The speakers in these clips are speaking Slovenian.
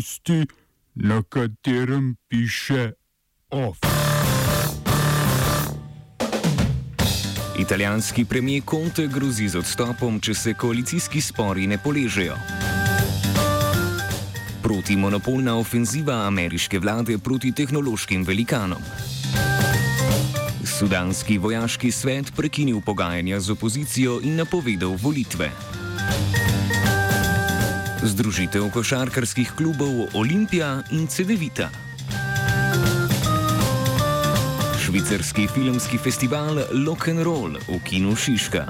tisti, na katerem piše OF. Italijanski premijer Conte grozi z odstopom, če se koalicijski spori ne poležejo. Protimonopolna ofenziva ameriške vlade proti tehnološkim velikanom. Sudanski vojaški svet prekinil pogajanja z opozicijo in napovedal volitve. Združitev košarkarskih klubov Olimpija in Cedevita. Švicarski filmski festival Lock and Roll v kinu Šiška.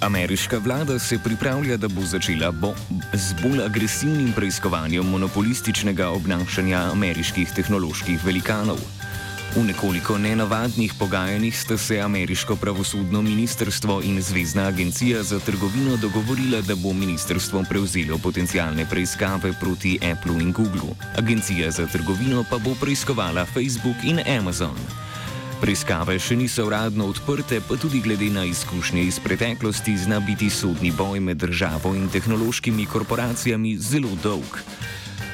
Ameriška vlada se pripravlja, da bo začela bo z bolj agresivnim preiskovanjem monopolističnega obnašanja ameriških tehnoloških velikanov. V nekoliko nenavadnih pogajanjih sta se ameriško pravosodno ministrstvo in Zvezdna agencija za trgovino dogovorila, da bo ministrstvo prevzelo potencijalne preiskave proti Apple in Google. Agencija za trgovino pa bo preiskovala Facebook in Amazon. Preiskave še niso uradno odprte, pa tudi glede na izkušnje iz preteklosti zna biti sodni boj med državo in tehnološkimi korporacijami zelo dolg.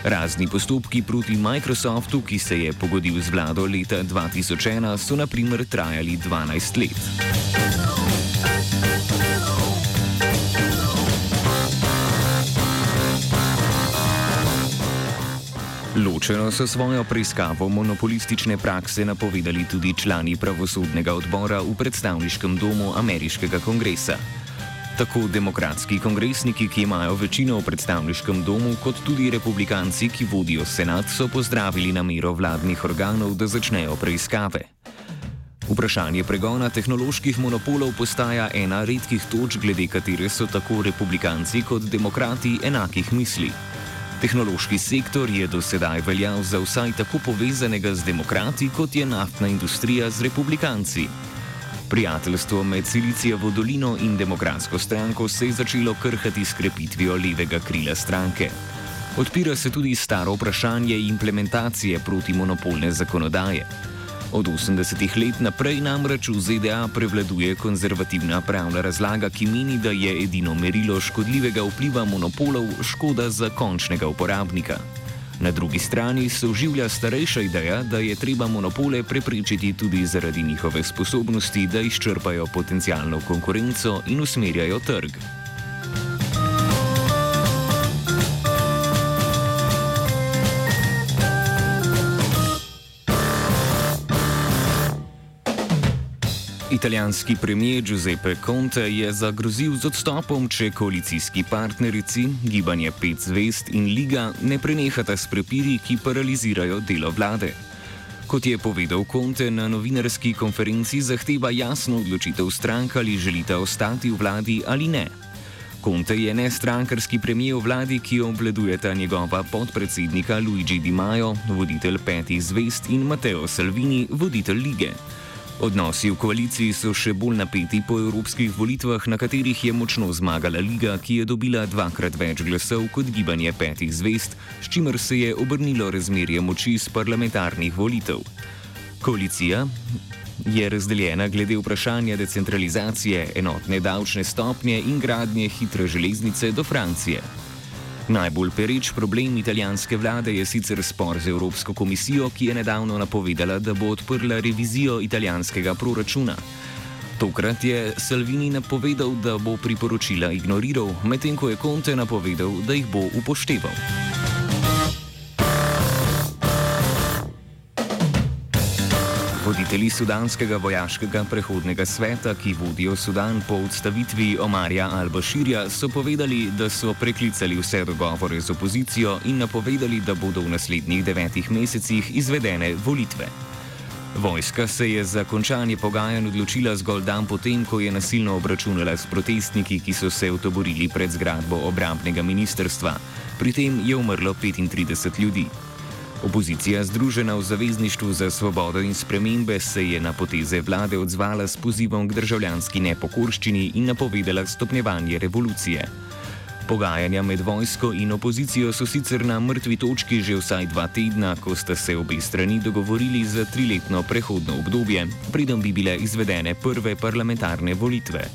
Razni postopki proti Microsoftu, ki se je pogodil z vlado leta 2001, so naprimer trajali 12 let. Ločeno so svojo preiskavo monopolistične prakse napovedali tudi člani pravosodnega odbora v predstavniškem domu ameriškega kongresa. Tako demokratski kongresniki, ki imajo večino v predstavniškem domu, kot tudi republikanci, ki vodijo senat, so pozdravili namero vladnih organov, da začnejo preiskave. Vprašanje pregona tehnoloških monopolov postaja ena redkih točk, glede katere so tako republikanci kot demokrati enakih misli. Tehnološki sektor je do sedaj veljal za vsaj tako povezanega z demokrati, kot je naftna industrija z republikanci. Prijateljstvo med Silicijevo dolino in demokratsko stranko se je začelo krhati s krepitvijo levega krila stranke. Odpira se tudi staro vprašanje implementacije protimonopolne zakonodaje. Od 80-ih let naprej namreč v ZDA prevladuje konzervativna pravna razlaga, ki meni, da je edino merilo škodljivega vpliva monopolov škoda za končnega uporabnika. Na drugi strani se uživlja starejša ideja, da je treba monopole preprečiti tudi zaradi njihove sposobnosti, da izčrpajo potencijalno konkurenco in usmerjajo trg. Italijanski premijer Giuseppe Conte je zagrozil z odstopom, če koalicijski partnerici, gibanje Pet zvest in Liga ne prenehata s prepiri, ki paralizirajo delo vlade. Kot je povedal Conte na novinarski konferenci, zahteva jasno odločitev strank, ali želite ostati v vladi ali ne. Conte je nestrankarski premijer v vladi, ki obvladujeta njegova podpredsednika Luigi Di Maio, voditelj Petih zvest in Matteo Salvini, voditelj lige. Odnosi v koaliciji so še bolj napeti po evropskih volitvah, na katerih je močno zmagala Liga, ki je dobila dvakrat več glasov kot gibanje petih zvest, s čimer se je obrnilo razmerje moči z parlamentarnih volitev. Koalicija je razdeljena glede vprašanja decentralizacije, enotne davčne stopnje in gradnje hitre železnice do Francije. Najbolj pereč problem italijanske vlade je sicer spor z Evropsko komisijo, ki je nedavno napovedala, da bo odprla revizijo italijanskega proračuna. Tokrat je Salvini napovedal, da bo priporočila ignoriral, medtem ko je Conte napovedal, da jih bo upošteval. Voditelji sudanskega vojaškega prehodnega sveta, ki vodijo Sudan po odstavitvi Omarja Al-Bashirja, so povedali, da so preklicali vse dogovore z opozicijo in napovedali, da bodo v naslednjih devetih mesecih izvedene volitve. Vojska se je za končanje pogajanj odločila zgolj dan potem, ko je nasilno obračunala s protestniki, ki so se otoborili pred zgradbo obrambnega ministrstva. Pri tem je umrlo 35 ljudi. Opozicija, združena v Zavezništvu za svobodo in spremembe, se je na poteze vlade odzvala s pozivom k državljanski nepokorščini in napovedala stopnjevanje revolucije. Pogajanja med vojsko in opozicijo so sicer na mrtvi točki že vsaj dva tedna, ko sta se obe strani dogovorili za triletno prehodno obdobje, preden bi bile izvedene prve parlamentarne volitve.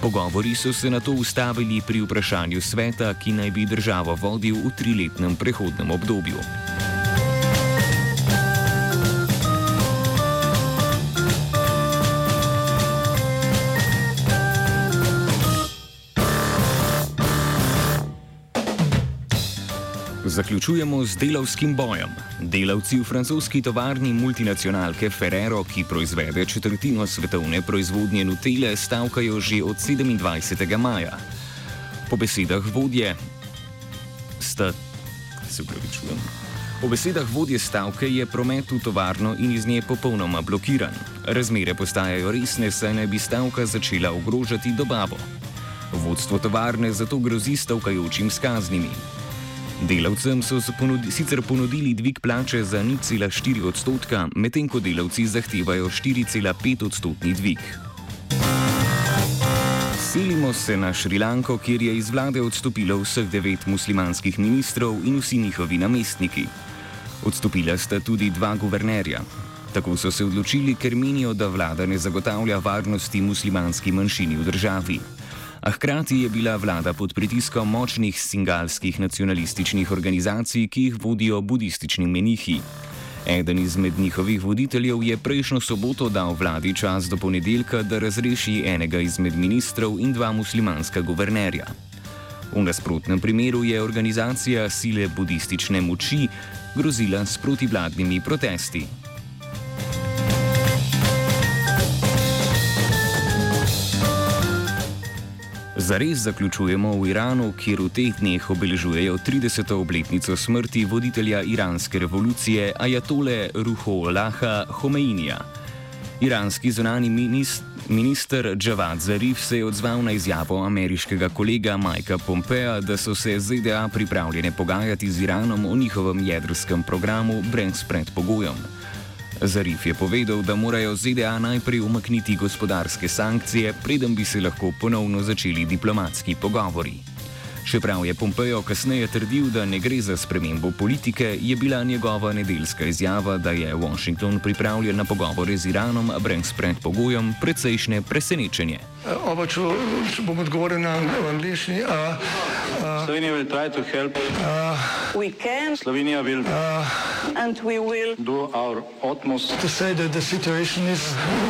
Pogovori so se na to ustavili pri vprašanju sveta, ki naj bi državo vodil v triletnem prehodnem obdobju. Zaključujemo z delavskim bojem. Delavci v francoski tovarni multinacionalke Ferrero, ki proizvede četrtino svetovne proizvodnje Nutele, stavkajo že od 27. maja. Po besedah vodje, sta, se upravičujem. Po besedah vodje stavke je promet v tovarno in iz nje popolnoma blokiran. Razmere postajajo resne, saj naj bi stavka začela ogrožati dobavo. Vodstvo tovarne zato grozi stavkajočim s kaznimi. Delavcem so ponudi, sicer ponudili dvig plače za 0,4 odstotka, medtem ko delavci zahtevajo 4,5 odstotni dvig. Selimo se na Šrilanko, kjer je iz vlade odstopilo vseh devet muslimanskih ministrov in vsi njihovi namestniki. Odstopila sta tudi dva guvernerja. Tako so se odločili, ker menijo, da vlada ne zagotavlja varnosti muslimanski manjšini v državi a hkrati je bila vlada pod pritiskom močnih singalskih nacionalističnih organizacij, ki jih vodijo budistični menihi. Eden izmed njihovih voditeljev je prejšnjo soboto dal vladi čas do ponedeljka, da razreši enega izmed ministrov in dva muslimanska guvernerja. V nasprotnem primeru je organizacija sile budistične moči grozila s protivladnimi protesti. Zares zaključujemo v Iranu, kjer v teh dneh obeležujejo 30. obletnico smrti voditelja iranske revolucije Ajatole Ruholaha Homeinija. Iranski zunani minister Javad Zarif se je odzval na izjavo ameriškega kolega Majka Pompeja, da so se ZDA pripravljene pogajati z Iranom o njihovem jedrskem programu brez predpogojem. Zarif je povedal, da morajo ZDA najprej umakniti gospodarske sankcije, preden bi se lahko ponovno začeli diplomatski pogovori. Čeprav je Pompejo kasneje trdil, da ne gre za spremembo politike, je bila njegova nedeljska izjava, da je Washington pripravljen na pogovore z Iranom brez predpogojem, precejšnje presenečenje. Oba, če, če bom odgovoril na angliški. Uh, uh, Slovenija bo poskušala pomagati. Slovenija bo naredila naš utmost, da bo rekla, da je situacija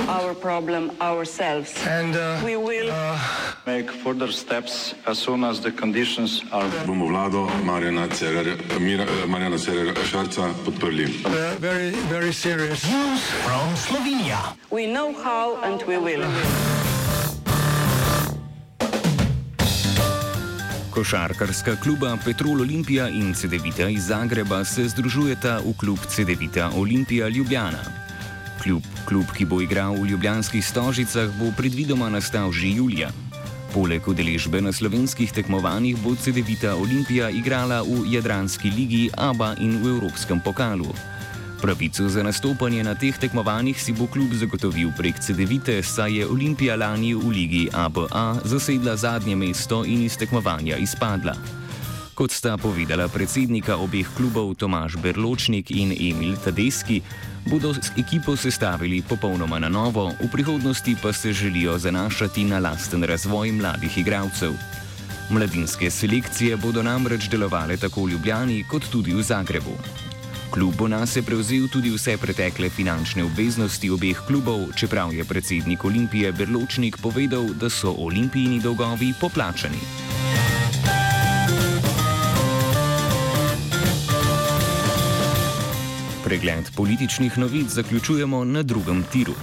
naš problem, sami. In bomo naredili nadaljnje korake, as soon as the conditions bomo vlado Marjana Cererja Šarca podprli. Zelo, zelo resno. Slovenija. Vemo, kako in bomo. Košarkarska kluba Petrol Olimpija in CD-vita iz Zagreba se združujeta v klub CD-vita Olimpija Ljubljana. Klub, klub, ki bo igral v ljubljanskih stožicah, bo predvidoma nastal že julija. Poleg udeležbe na slovenskih tekmovanjih bo CD-vita Olimpija igrala v Jadranski ligi, ABA in v Evropskem pokalu. Pravico za nastopanje na teh tekmovanjih si bo klub zagotovil prek CD-vite, saj je Olimpija lani v ligi ABA zasedla zadnje mesto in iz tekmovanja izpadla. Kot sta povedala predsednika obeh klubov Tomaš Berločnik in Emil Tadeski, bodo ekipo sestavili popolnoma na novo, v prihodnosti pa se želijo zanašati na lasten razvoj mladih igralcev. Mladinske selekcije bodo namreč delovale tako v Ljubljani kot tudi v Zagrebu. Klub bo nas je prevzel tudi vse pretekle finančne obveznosti obeh klubov, čeprav je predsednik Olimpije Berločnik povedal, da so olimpijini dolgovi poplačani. Pregled političnih novic zaključujemo na drugem tiru.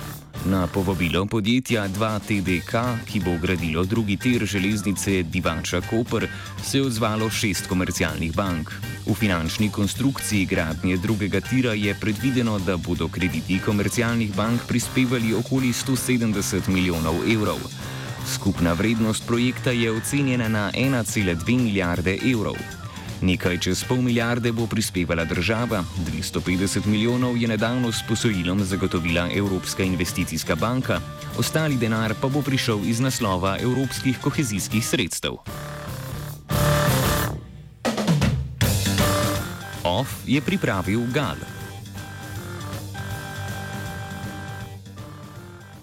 Na povabilo podjetja 2TDK, ki bo gradilo drugi tir železnice Divača Koper, se je odzvalo šest komercialnih bank. V finančni konstrukciji gradnje drugega tira je predvideno, da bodo krediti komercialnih bank prispevali okoli 170 milijonov evrov. Skupna vrednost projekta je ocenjena na 1,2 milijarde evrov. Nekaj čez pol milijarde bo prispevala država, 250 milijonov je nedavno s posojilom zagotovila Evropska investicijska banka, ostali denar pa bo prišel iz naslova evropskih kohezijskih sredstev. OF je pripravil Gal.